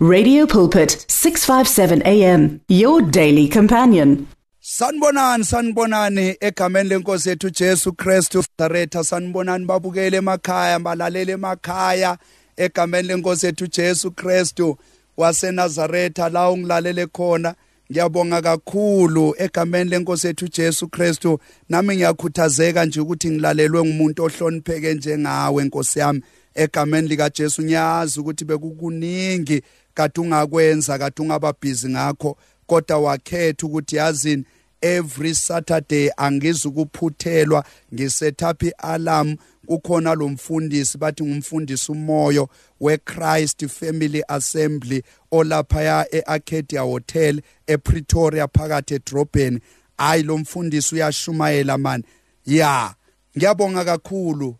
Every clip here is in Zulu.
Radio Pulpit 657 AM your daily companion. Sanibonani sanibonani egameni lenkosi yethu Jesu Christu Nazaretha sanibonani babukele emakhaya balalele emakhaya egameni lenkosi yethu Jesu Christu waseNazaretha la ungilalele khona. Ngiyabonga kakhulu egameni lenkosi yethu Jesu Christu nami ngiyakhuthazeka nje ukuthi ngilalelwe ngumuntu ohlonipheke njengawe nkosi yami. Egameni lika Jesu ngiyazi ukuthi bekukuningi kade ungakwenza kade ungababhizi ngakho kodwa wakhetha ukuthi yazini every saturday angizukuphuthelwa ngisetapha ialarm. Kukhona lo mfundisi bathi ngumfundisi umoyo weChrist Family Assembly olaphaya eArcadia Hotel ePretoria phakathi edrobheni. Hayi lo mfundisi uyashumayela man. Ya ngiyabonga kakhulu.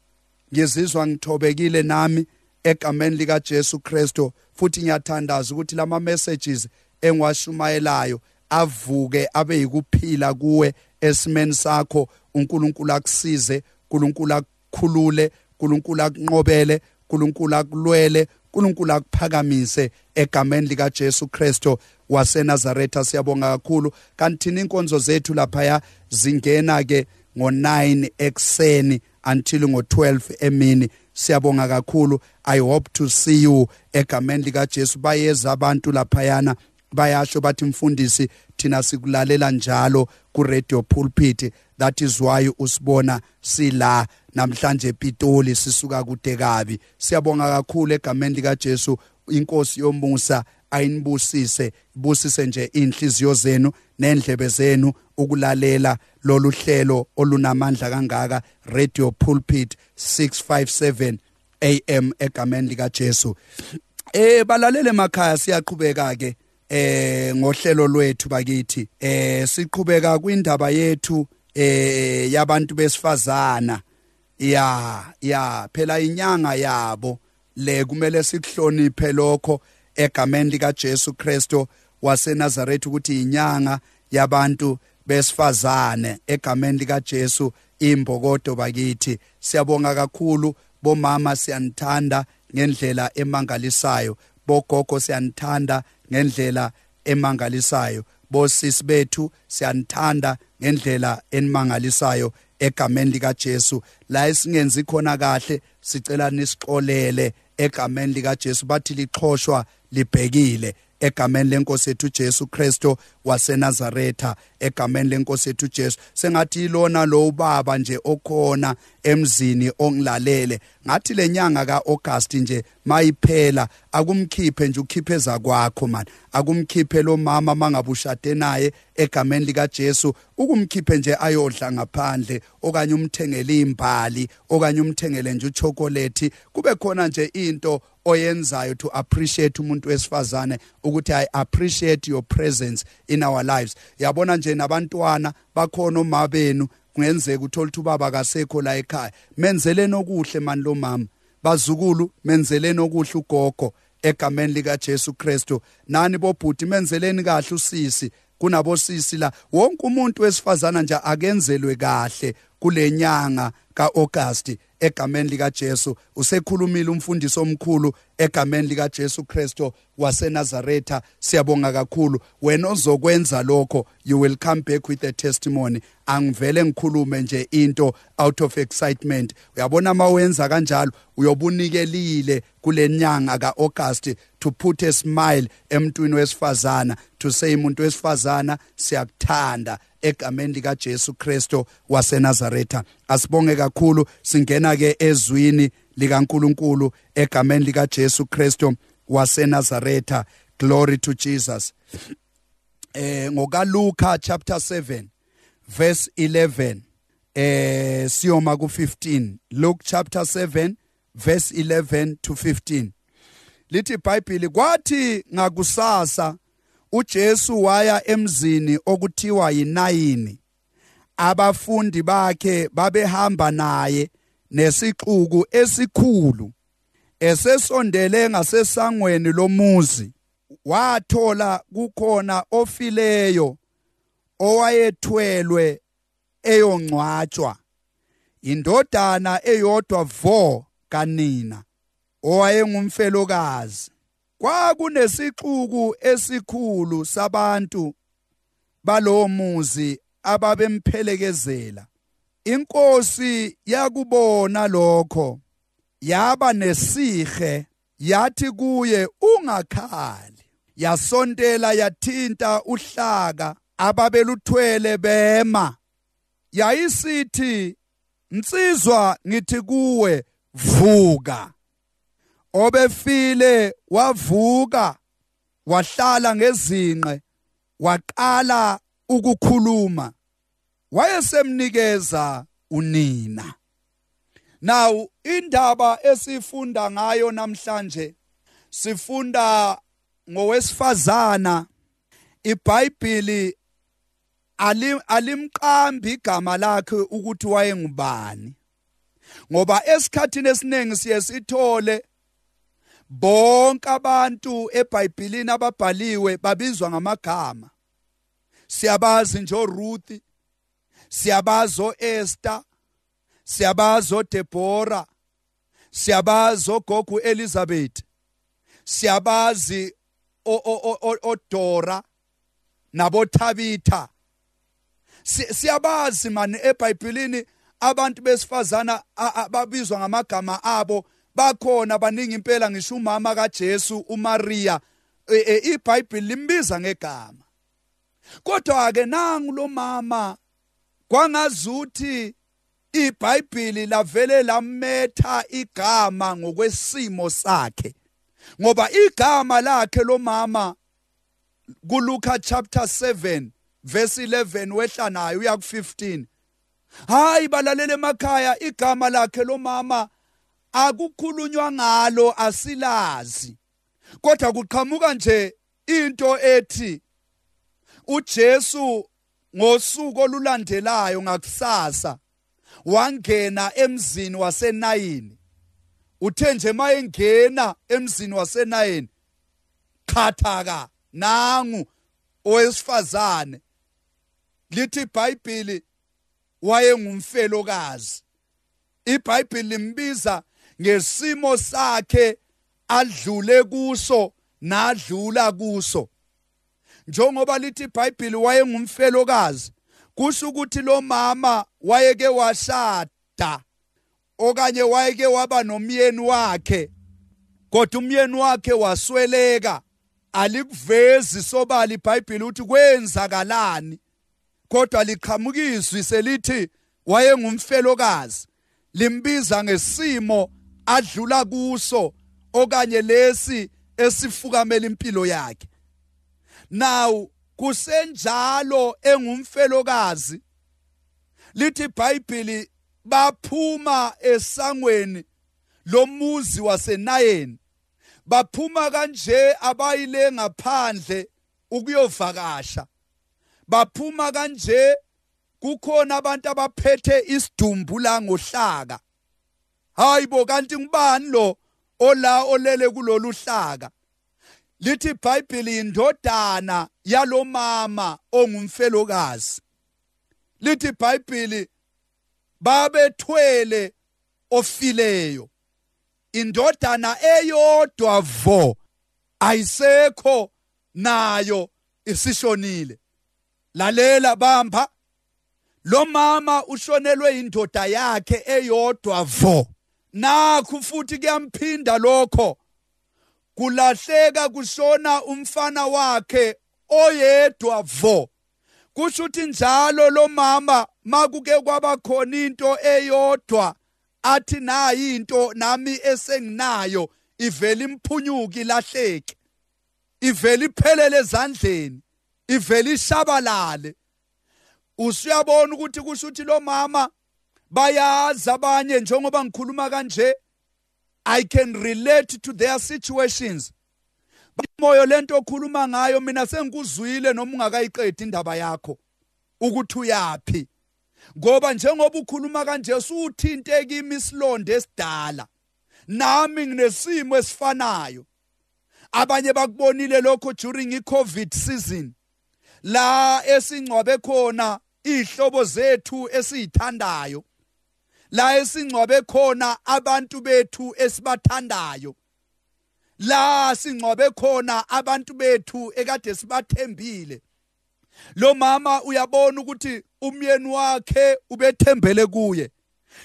Ngizizwa ngithobekile nami egameni lika Jesu Kristo futhi ngiyathandaza ukuthi lama messages engiwashumayelayo avuke abe yikuphila kuwe esimeni sakho. uNkulunkulu akusize uNkulunkulu akukhulule uNkulunkulu akunqobele uNkulunkulu akulwele uNkulunkulu akuphakamise egameni lika Jesu Kristo waseNazaretha. Siyabonga kakhulu. Kanti thina inkonzo zethu lapha zingena ke ngo9 ekseni until ngo12 emini. Siyabonga kakhulu. I hope to see you egameni lika Jesu bayeza abantu laphayana. Bayasho bathi mfundisi thina sikulalela njalo ku radio pulpit. That is why usibona sila. Namhlanje ePitoli sisuka kude kabi. Siyabonga kakhulu egameni lika Jesu inkosi yomusa ayinibusise. Ibusise nje inhliziyo zenu nendlebe zenu. Ukulalela lolu hlelo olunamandla kangaka radio pulpit 657 am egameni lika Jesu eh balalele emakhaya siyaqhubeka ke eh ngohlelo lwethu bakithi. Eh siqhubeka kwindaba yethu eh yabantu besifazana. Ya ya phela inyanga yabo. Le kumele sikuhloniphe lokho egameni lika Jesu Kristo waseNazaretha ukuthi inyanga yabantu besifazane egameni lika Jesu imbokodo bakithi. Siyabonga kakhulu bomama siyanithanda ngendlela emangalisayo. Bogogo siyanithanda ngendlela emangalisayo. Bosisi bethu siyanithanda ngendlela enimangalisayo egameni lika Jesu. La esingenzi khona kahle sicela nisixolele egameni lika Jesu bathi lixhoshwa libhekile. Egameni lenkosi yethu Jesu Kristo waseNazaretha egameni lenkosi yethu Jesu sengathi ilona lo ubaba nje okhona emzini ongilalele. Ngathi lenyanga kaAugust nje mayiphela akumkhiphe nje ukhipheza kwakho man. Akumkhiphe lo mama mangabushade naye egameni lika Jesu ukumkhiphe nje ayodla ngaphandle okanye umthengele imbali okanye umthengele nje uchocolate kube khona nje into oyenzayo to appreciate umuntu wesifazane ukuthi i appreciate your presence in our lives. Yabona nje nabantwana bakhona omabenu kungenzeka uthola ukuthi ubaba kasekho la ekhaya. Menzeleni okuhle mani lo mama. Bazukulu menzeleni okuhle ugogo egameni lika Jesu Kristu. Nani bobhuti menzeleni kahle usisi. Kunabosisi la. Wonke umuntu wesifazana nje akenzelwe kahle kulenyanga kaAugust. Egameni lika Jesu usekhulumile umfundisi omkhulu egameni lika Jesu Kristo waseNazaretha. Siyabonga kakhulu. Wena ozokwenza lokho you will come back with a testimony. Angivele ngikhulume nje into out of excitement. Uyabona mawenza kanjalo uyobunikelile kulenyanga kaAugust to put a smile emntwini wesifazana to say umuntu wesifazana siyakuthanda egameni lika Jesu Kristo waseNazaretha. Asibonge kakhulu. Singena ke ezwini likaNkuluNkulu egameni lika Jesu Kristo waseNazaretha. Glory to Jesus. Eh ngokaLuka chapter 7 verse 11 eh siyoma ku15 Luke chapter 7 verse 11 to 15 lithi iBhayibheli kwathi ngakusasa uJesu waya emzini okuthiwa yinayini. Abafundi bakhe babehamba naye nesixuku esikhulu esesondele ngasesangweni lomuzi wathola kukhona ofileyo owayethwelwe eyongcwatshwa indodana eyodwa vo kanina owayengumfelokazi. Kwakunesixuku esikhulu sabantu balowo muzi ababemphelekezela. Inkosi yakubona lokho yaba nesihe yathi kuye ungakhali. Yasontela yathinta uhlaka ababeluthwele bema. Yayisithi nsizwa ngithi kuwe vuka. Obefile wavuka wahlala ngezinqe waqala ukukhuluma. Wayesemnikeza unina. Now indaba esifunda ngayo namhlanje sifunda ngowesifazana. iBhayibheli alimqambi igama lakhe ukuthi wayengubani. Ngoba esikhathini esiningi siye sithole bonke abantu eBhayibhelini ababhaliwe babizwa ngamagama. Siyabazi nje Ruth siyabazi oEsther siyabazi oDeborah siyabazi ogogo Elizabeth siyabazi oDora nabothabitha siyabazi mani eBhayibhelini abantu besifazana babizwa ngamagama abo bakhona baningi impela ngisho umama kaJesu uMaria e, e, iBhayibheli limbiza ngegama. Kodwa ke nangu lo mama kwangazuthi iBhayibheli lavele lametha igama ngokwesimo sakhe ngoba igama lakhe lo mama kuLuka chapter 7 verse 11 wehla nayo uya ku15 hayi balalele emakhaya igama lakhe lo mama akukhulunywa ngalo asilazi. Kodwa kuqhamuka nje into ethi uJesu ngosuku olulandelayo ngakusasa wangena emzini wasenayini. Uthe nje mayengena emzini wasenayini khathaka nangu owesifazane. Lithi iBhayibheli wayengumfelokazi. iBhayibheli limbiza ngesimo sakhe adlule kuso nadlula kuso. Njengoba lithi iBhayibheli wayengumfelokazi kusho ukuthi lo mama wayeke washada okanye wayeke waba nomyeni wakhe. Kodwa umyeni wakhe wasweleka. Alikuvezi sobala iBhayibheli ukuthi kwenzakalani. Kodwa liqhamukizwi selithi wayengumfelokazi. Limbiza ngesimo adlula kuso okanye lesi esifukamela impilo yakhe. Now kusenjalo engumfelokazi. Lithi iBhayibheli baphuma esangweni lomuzi wasenayeni. Baphuma kanje abayile ngaphandle ukuyovakasha. Baphuma kanje kukhona abantu abaphethe isidumbu la ngohlaka. Hayibo kanti ngubani lo ola olele kulolu hlaka? Lithi iBhayibheli indodana yalomama ongumfelokazi. Lithi iBhayibheli babethwele ofileyo. Indodana eyodwa vo ayisekho nayo isishonile lalela bamba lo mama ushonelwe indoda yakhe eyodwa vo. Nakho futhi kuyamphinda lokho. Kulahleka kushona umfana wakhe oyedwa vo. Kusho ukuthi njalo lo mama makuke kwaba khona into eyodwa athi nayi into nami esenginayo ivela imphunyuki lahleke ivela iphelele ezandleni ivela ishabalale. Usuyabona ukuthi kusho ukuthi lo mama bayazi abanye njengoba ngikhuluma kanje? I can relate to their situations. Moyo lento okhuluma ngayo mina sengikuzwile noma ungakayiqedi indaba yakho ukuthi uyapi ngoba njengoba ukhuluma kanje suthinte kimi isilonde esidala nami nginesimo esifanayo. Abanye bakubonile lokho during iCovid season. La esingcwabe khona ihlobo zethu esizithandayo la esingcwabe khona abantu bethu esibathandayo. La singcwabe khona abantu bethu ekade sibathembile. Lo mama uyabona ukuthi umyeni wakhe ubethembele kuye.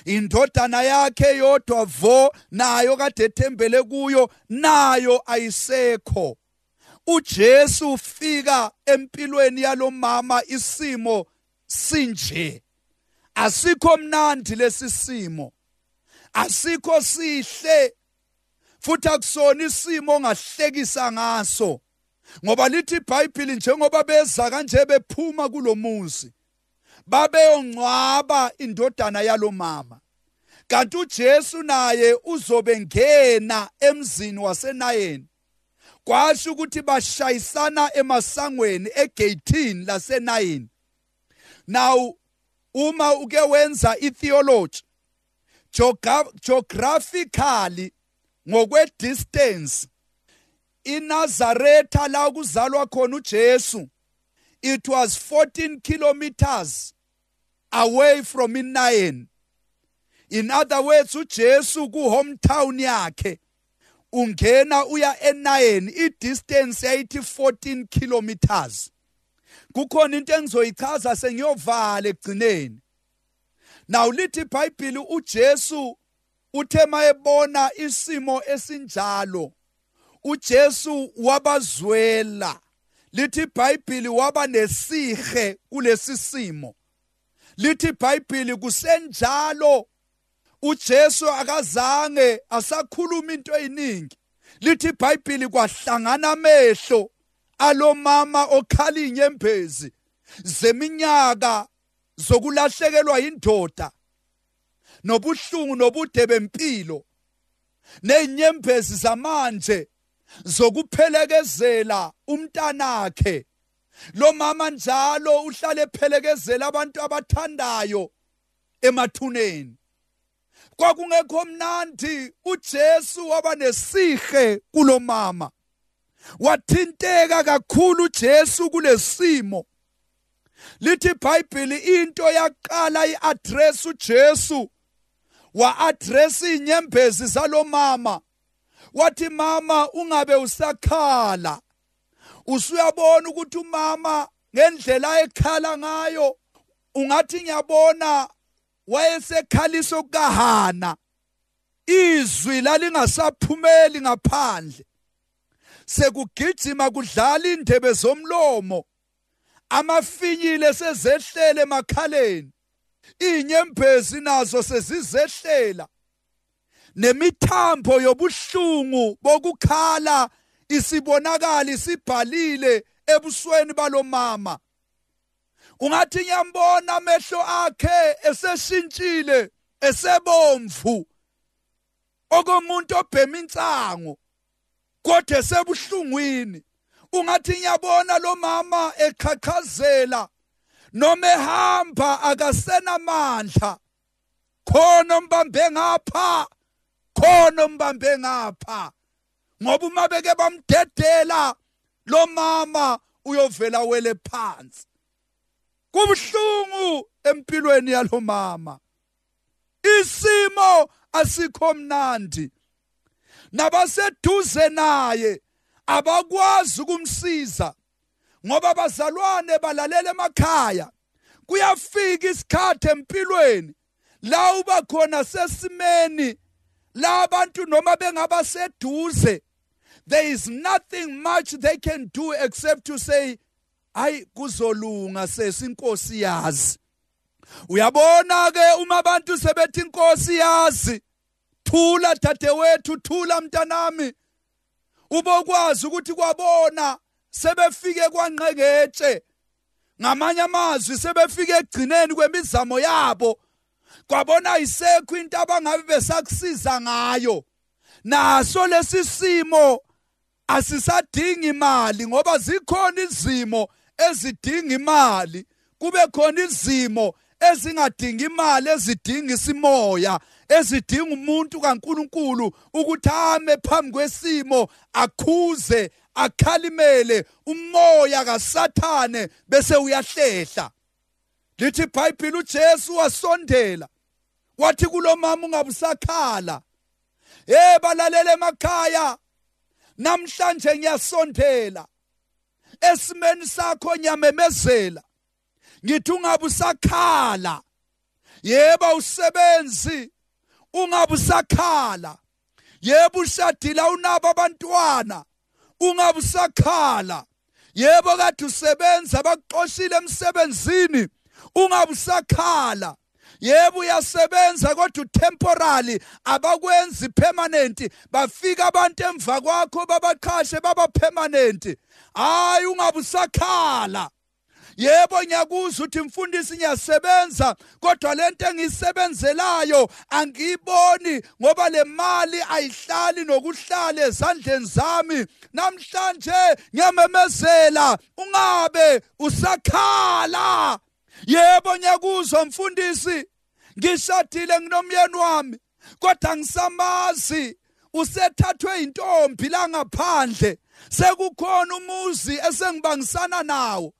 Indodana yakhe yodwa vo nayo kade ethembele kuyo nayo ayisekho. uJesu ufika empilweni yalomama isimo sinje. Asikho mnandi lesisimo asikho sihle futhi akusona isimo ongahlekisa ngaso. Ngoba lithi iBhayibheli njengoba beza kanje bephuma kulomuzi babeyongcwaba indodana yalomama kanti uJesu naye uzobe ngena emzini wasenayeni. Kwasho ukuthi bashayisana emasangweni egeyithini lasenayini now uma uke wenza itheology geographically ngokwe distance iNazaretha la kuzalwa khona uJesu it was 14 kilometers away from iNain in other words uJesu ku hometown yakhe ungena uya eNain i distance yayithi 14 kilometers. Kukhona into engizoyichaza sengiyovala egcineni now lithi iBhayibheli uJesu uthe mayebona isimo esinjalo uJesu wabazwela lithi iBhayibheli waba nesihe kulesi simo. Lithi iBhayibheli kusenjalo uJesu akazange asakhuluma into eyiningi. Lithi iBhayibheli kwahlangana amehlo alomama okhala inyembezi zeminyaka zokulahlekelwa indoda nobuhlungu nobude bempilo nezinyembezi zamanje zokuphelekezela umntanakhe. Lo mama njalo uhlale ephelekezela abantu abathandayo emathuneni. Kwakungekho mnandi uJesu waba nesihe kulomama wathinteka kakhulu uJesu kulesimo. Lithi iBhayibheli into yaqala iaddress uJesu. Wa-address inyembezi zalomama. Wathi mama ungabe usakhala. Usuyabona ukuthi umama ngendlela ekhala ngayo ungathi ngiyabona wayesekhalisa ukahana izwi lalingasaphumeli ngaphandle. Sekugijima kudlala indebe zomlomo. Amafinyile sezehlele emakhaleni. Inyembezi nazo sezizehlela. Nemithambo yobuhlungu bokukhala isibonakala isibhalile ebusweni balomama. Ungathi ngiyambona amehlo akhe eseshintshile esebomvu. Okomuntu obhema insango kodwa esebuhlungwini ungathi ngiyabona lo mama eqhaqhazela noma ehamba akasenamandla khona umbambe ngapha khona umbambe ngapha. Ngoba uma beke bamdedela lo mama uyovela wele phansi. Kubhlungu empilweni yalomama isimo asikho mnandi. Nabaseduze naye. Abakwazi ukumsiza ngoba bazalwane balalela emakhaya. Kuyafika isikhathi empilweni la uba khona sesimeni la abantu noma bengabaseduze there is nothing much they can do except to say hayi kuzolunga sesinkosi yazi. Uyabona ke uma abantu sebethi inkosi yazi thula dadewethu thula mntanami. Ubokwazi ukuthi kwabona sebefike kwanqeketshe ngamanye amazwi sebefike egcineni kwemizamo yabo. Kwabona isekho into abangabe besakusiza ngayo. Naso lesi simo asisadingi imali ngoba zikhona izimo ezidinga imali. Kube khona izimo ezingadingi imali ezidinga isimoya ezidinga umuntu kaNkuluNkulu ukuthi ame phambi kwesimo akhuze akhalimele umoya kaSathane bese uyahlehla. Lithi iBhayibheli uJesu wasondela wathi kulomama ungabusakhala hey balalele emakhaya namhlanje ngiyasondela esimeni sakho nyamemezela. Ngithi ungabe usakhala yebo usebenzi ungabe usakhala yebo ushadila unabo abantwana. Ungabe usakhala yebo kade usebenza bakuxoshile emsebenzini. Ungabe usakhala yebo uyasebenza kodwa utemporary abakwenzi permanent. Bafika abantu emva kwakho babaqhashe baba permanent. Hayi ungabe usakhala yebo ngiyakuzwa ukuthi mfundisi ngiyasebenza kodwa lento engiyisebenzelayo angiyiboni ngoba le mali ayihlali nokuhlala ezandleni zami. Namhlanje ngiyamemezela ungabe usakhala. Yebo ngiyakuzwa mfundisi ngishadile nginomyeni wami kodwa ngisamazi usethathwe intombi la ngaphandle. Sekukhona umuzi esengibangisana nawo.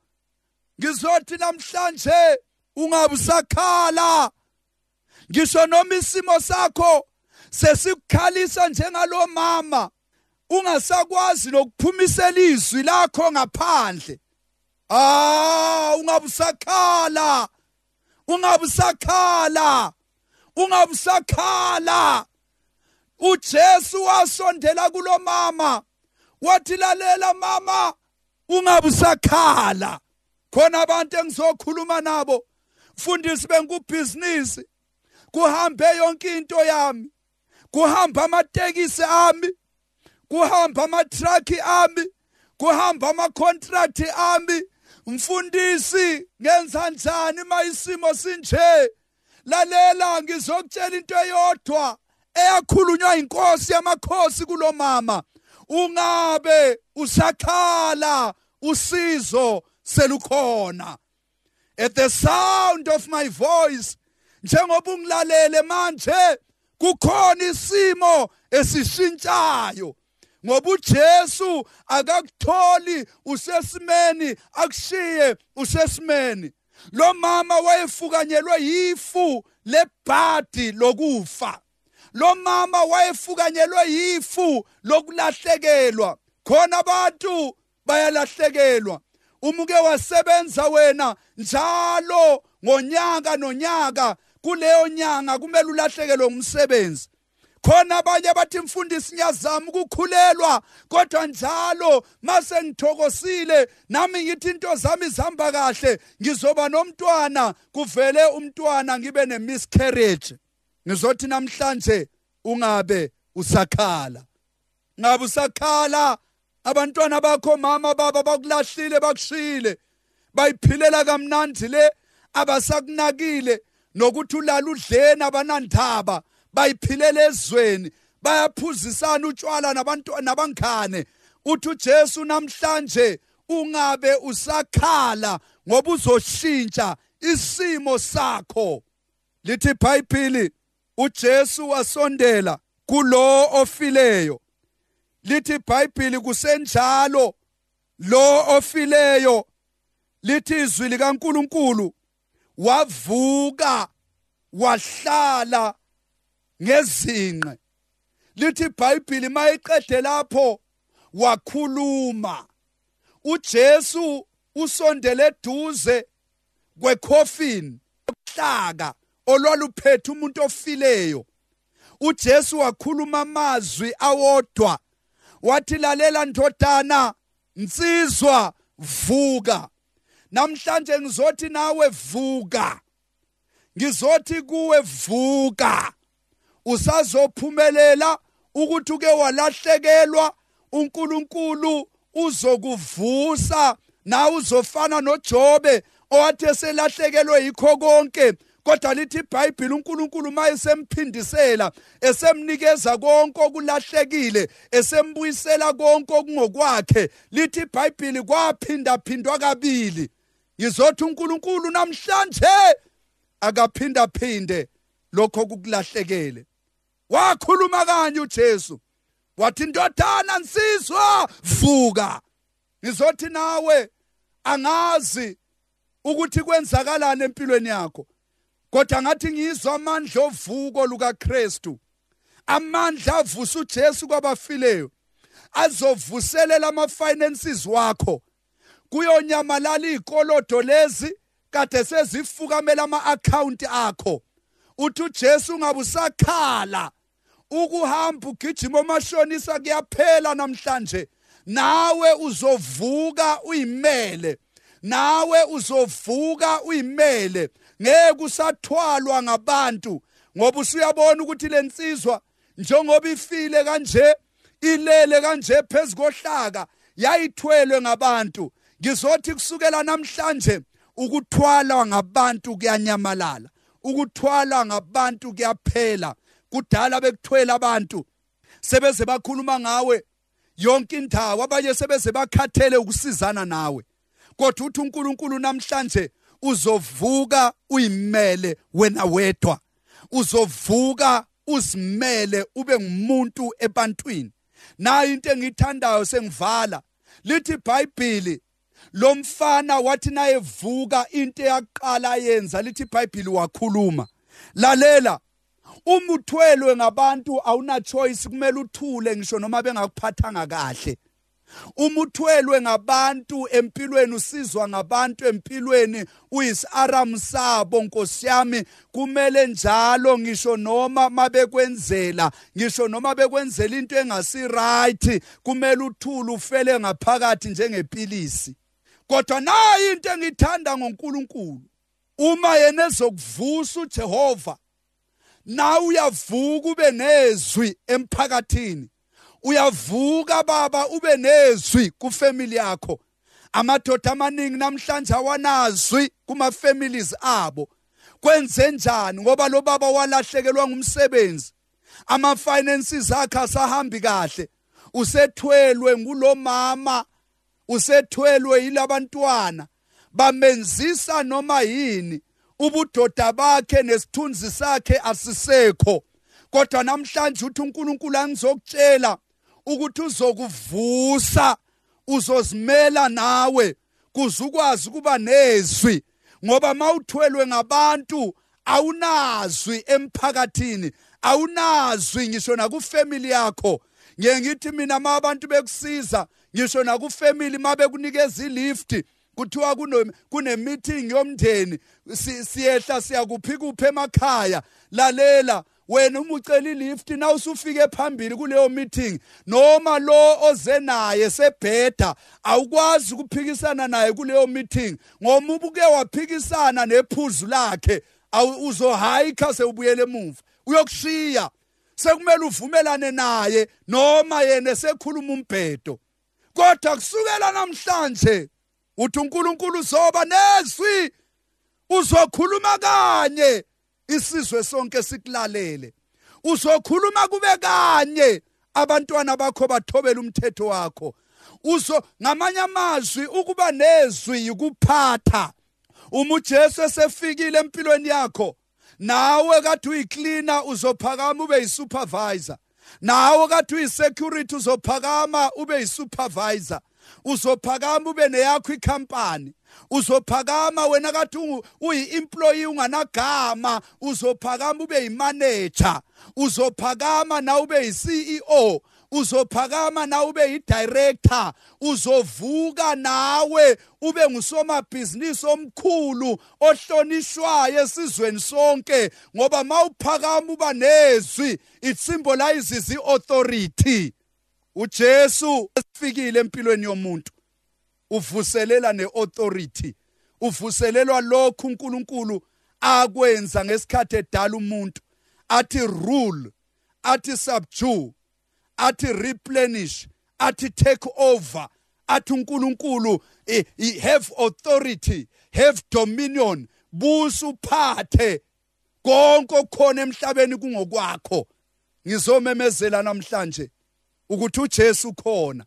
Ngizothi namhlanje ungabe usakhala ngisho noma isimo sakho sesikukhalisa njengalo mama ungasakwazi nokuphumisela izwi lakho ngaphandle. Ah ungabe usakhala ungabe usakhala ungabe usakhala uJesu wasondela kulomama wathi lalela mama ungabe usakhala khona abantu engizokhuluma nabo mfundisi bengubhizinisi. Kuhambe yonke into yami. Kuhamba amatekisi ami. Kuhamba amatruck ami. Kuhamba amacontract ami. Mfundisi ngenza njani mayisimo sinje? Lalela ngizokutshela into eyodwa eyakhulunywa inkosi yamakhosi kulomama. Ungabe usakhala usizo selukhona. At the sound of my voice njengoba ungilalele manje kukhona isimo esishintshayo. Ngoba uJesu akakutholi usesimeni akushiye usesimeni. Lo mama wayefukanyelwe yifu lebhadi lokufa. Lo mama wayefukanyelwe yifu lokulahlekelwa. Khona abantu bayalahlekelwa. Umuke wasebenza wena njalo ngonyaka nonyaka. Kuleyo nyanga kumele ulahlekelwe umsebenzi. Khona abanye bathi mfundisi ngiyazama ukukhulelwa kodwa njalo mase ngithokosile nami ngithi into zami zihamba kahle ngizoba nomntwana kuvele umntwana ngibe nemiscarriage. Ngizothi namhlanje ungabe usakhala. Ngabe usakhala abantwana bakho mama baba bakulahlile bakushile bayiphilela kamnandi le abasakunakile. Nokuthi ulala udleni abanandaba bayiphilela ezweni. Bayaphuzisana utshwala nabangane uthi uJesu namhlanje ungabe usakhala ngoba uzoshintsha isimo sakho. Lithi iBhayibheli uJesu wasondela kulo ofileyo. Lithi iBhayibheli kusenjalo. Lo ofileyo lithi izwi likaNkuluNkulu wavuka wahlala ngezinqe lithi iBhayibheli mayiqede lapho wakhuluma. uJesu usondele eduze kwecoffin hlaka olwaluphethe umuntu ofileyo. uJesu wakhuluma amazwi awodwa. Wathi lalela ndodana nsizwa vuka. Namhlanje ngizothi nawe vuka. Ngizothi kuwe vuka. Usazophumelela ukuthi uke walahlekelwa uNkulunkulu uzokuvusa na uzofana noJobe owathi eselahlekelwe yikho konke. Kodwa lithi iBhayibheli uNkulunkulu mayesemphindisela esemnikeza konke okulahlekile esembuyisela konke okungokwakhe lithi iBhayibheli kwaphinda phindwa kabili. Yizothi uNkulunkulu namhlanje akaphinda phinde lokho okukulahlekele wakhuluma kanye uJesu wathi ndodana nsizwa vuka. Ngizothi nawe angazi ukuthi kwenzakalani empilweni yakho. Kodwa ngathi ngizwa amandla ovuko lukaKristu. Amandla avusa uJesu kwabafileyo. Azovuselela ama finances wakho. Kuyonyamalala izikolodo lezi kade sezifukamela ama account akho. Uthi uJesu ungabe usakhala ukuhamba ugijima omashonisa kuyaphela namhlanje. Nawe uzovuka uyimele. Nawe uzovuka uyimele. Ngeke usathwalwa ngabantu ngoba usuyabona ukuthi lensizwa njengoba ifile kanje ilele kanje phezikohlaka yayithwelwe ngabantu. Ngizothi kusukela namhlanje ukuthwala ngabantu kuyanyamalala ukuthwala ngabantu kuyaphela. Kudala bekuthwela abantu sebeze bakhuluma ngawe. Yonke indawo abanye sebeze bakhathele ukusizana nawe. Kodwa uthi uNkulunkulu namhlanje uzovuka uyimele wena wedwa. Uzovuka uzimele ube ngumuntu ebantwini. Nayo into engiyithandayo sengivala. Lithi iBhayibheli lo mfana wathi nayevuka into eyaqala yenza lithi iBhayibheli wakhuluma. Lalela uma uthwelwe ngabantu awuna choice kumele uthule ngisho noma bengakuphathanga kahle. Uma uthwelwe ngabantu empilweni usizwa ngabantu empilweni uyisiaramu sabo nkosi yami. Kumele njalo ngisho noma mabekwenzela ngisho noma bekwenzela into engasi right kumele uthule ufele ngaphakathi njengepilisi. Kodwa nayi into engithanda ngoNkulunkulu uma yena ezokuvusa uJehova na uyavuka ube nezwi emphakathini. Uyavuka baba ube nezwi kufamily yakho. Amadoda amaningi namhlanje awanazwi kuma families abo. Kwenze njani? Ngoba lo baba walahlekelwa ngumsebenzi. Ama finances akhe asahambi kahle. Usethwelwe ngulomama usethwelwe yilabantwana. Bamenzisa noma yini? Ubudoda bakhe nesithunzi sakhe asisekho. Kodwa namhlanje uthi uNkulunkulu angizokutshela ukuthi uzokuvusa uzozimela nawe kuze ukwazi ukuba nezwi. Ngoba mawuthwelwe ngabantu awunazwi emphakathini awunazwi ngisho nakufamily yakho. Ngeke ngithi mina ma abantu bekusiza ngisho nakufamily mabekunikeza ilift kuthiwa kune meeting yomndeni siyehla siyakuphika uphe emakhaya lalela wena uma ucela ilift na usufike phambili kuleyo meeting noma lo oze naye sebheda awukwazi ukuphikisana naye kuleyo meeting ngoba ubuke waphikisana nephuzu lakhe uzohayikha sewubuyele emuva. Uyokushiya. Sekumele uvumelane naye noma yena esekhuluma umbhedo. Kodwa kusukela namhlanje uthi uNkulunkulu uzoba nezwi uzokhuluma kanye. Isizwe sonke sikulalele. Uzokhuluma kube kanye abantwana bakho bathobela umthetho wakho. Uzo ngamanye amazwi ukuba nezwi ukuphatha uma uJesu esefikile empilweni yakho. Nawe kade uyicleaner uzophakama ube yisupervisor. Nawe kade uyisecurity uzophakama ube yisupervisor. Uzophakama ube neyakho ikhampani. Uzophakama wena kade uyi-employee unganagama. Uzophakama ube yimanager. Uzophakama na ube yi-CEO uzophakama na ube yi-director. Uzovuka nawe ube ngusomabhizinisi omkhulu ohlonishwayo esizweni sonke ngoba mawuphakama uba nezwi it symbolizes i-authority uJesu esifikile empilweni yomuntu. Uvuselela neauthority. Uvuselelwa lokhu uNkulunkulu akwenza ngesikhathi edala umuntu. Athi rule athi subdue athi replenish athi take over. Athi uNkulunkulu have authority have dominion. Busa uphathe konke okukhona emhlabeni kungokwakho. Ngizomemezela namhlanje. Ukuthi uJesu khona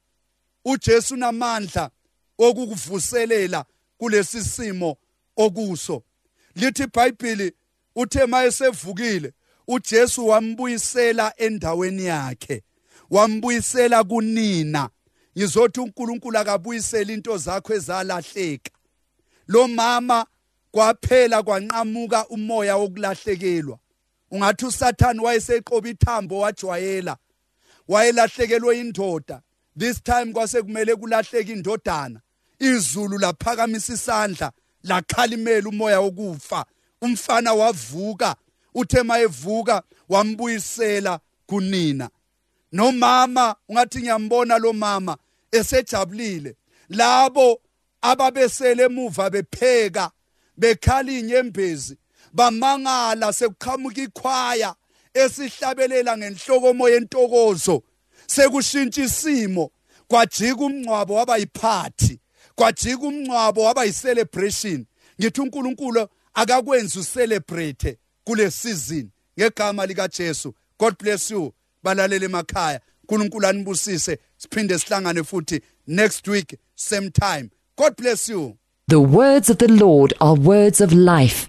uJesu unamandla okukuvuselela kulesi simo okuso. Lithi iBhayibheli uthe mayesevukile uJesu wambuyisela endaweni yakhe wambuyisela kunina. Ngizothi uNkulunkulu akabuyisele into zakho ezalahleka. Lo mama kwaphela kwanqamuka umoya wokulahlekelwa. Ungathi uSathane wayeseqoba ithambo wajwayela. Wayelahlekelwe indoda this time kwase kumele kulahleka indodana. Izulu laphakamisa isandla lakhalimela umoya wokufa. Umfana wavuka uthe mayevuka wambuyisela kunina. Nomama ungathi ngiyambona lo mama esejabulile. Labo ababesele emuva bepheka bekhala inyembezi bamangala sekuqhamuka ikhwaya. Esihlabelela ngenhlokomo yentokozo sekushintsha isimo kwajika umncwabo waba yiphathi kwajika umncwabo waba yicelebration. Ngithi uNkulunkulu akakwenzi ucelebrate kule season. Ngegama lika Jesu God bless you balalele emakhaya. uNkulunkulu anibusise siphinde sihlangane futhi next week same time. God bless you. The words of the Lord are words of life.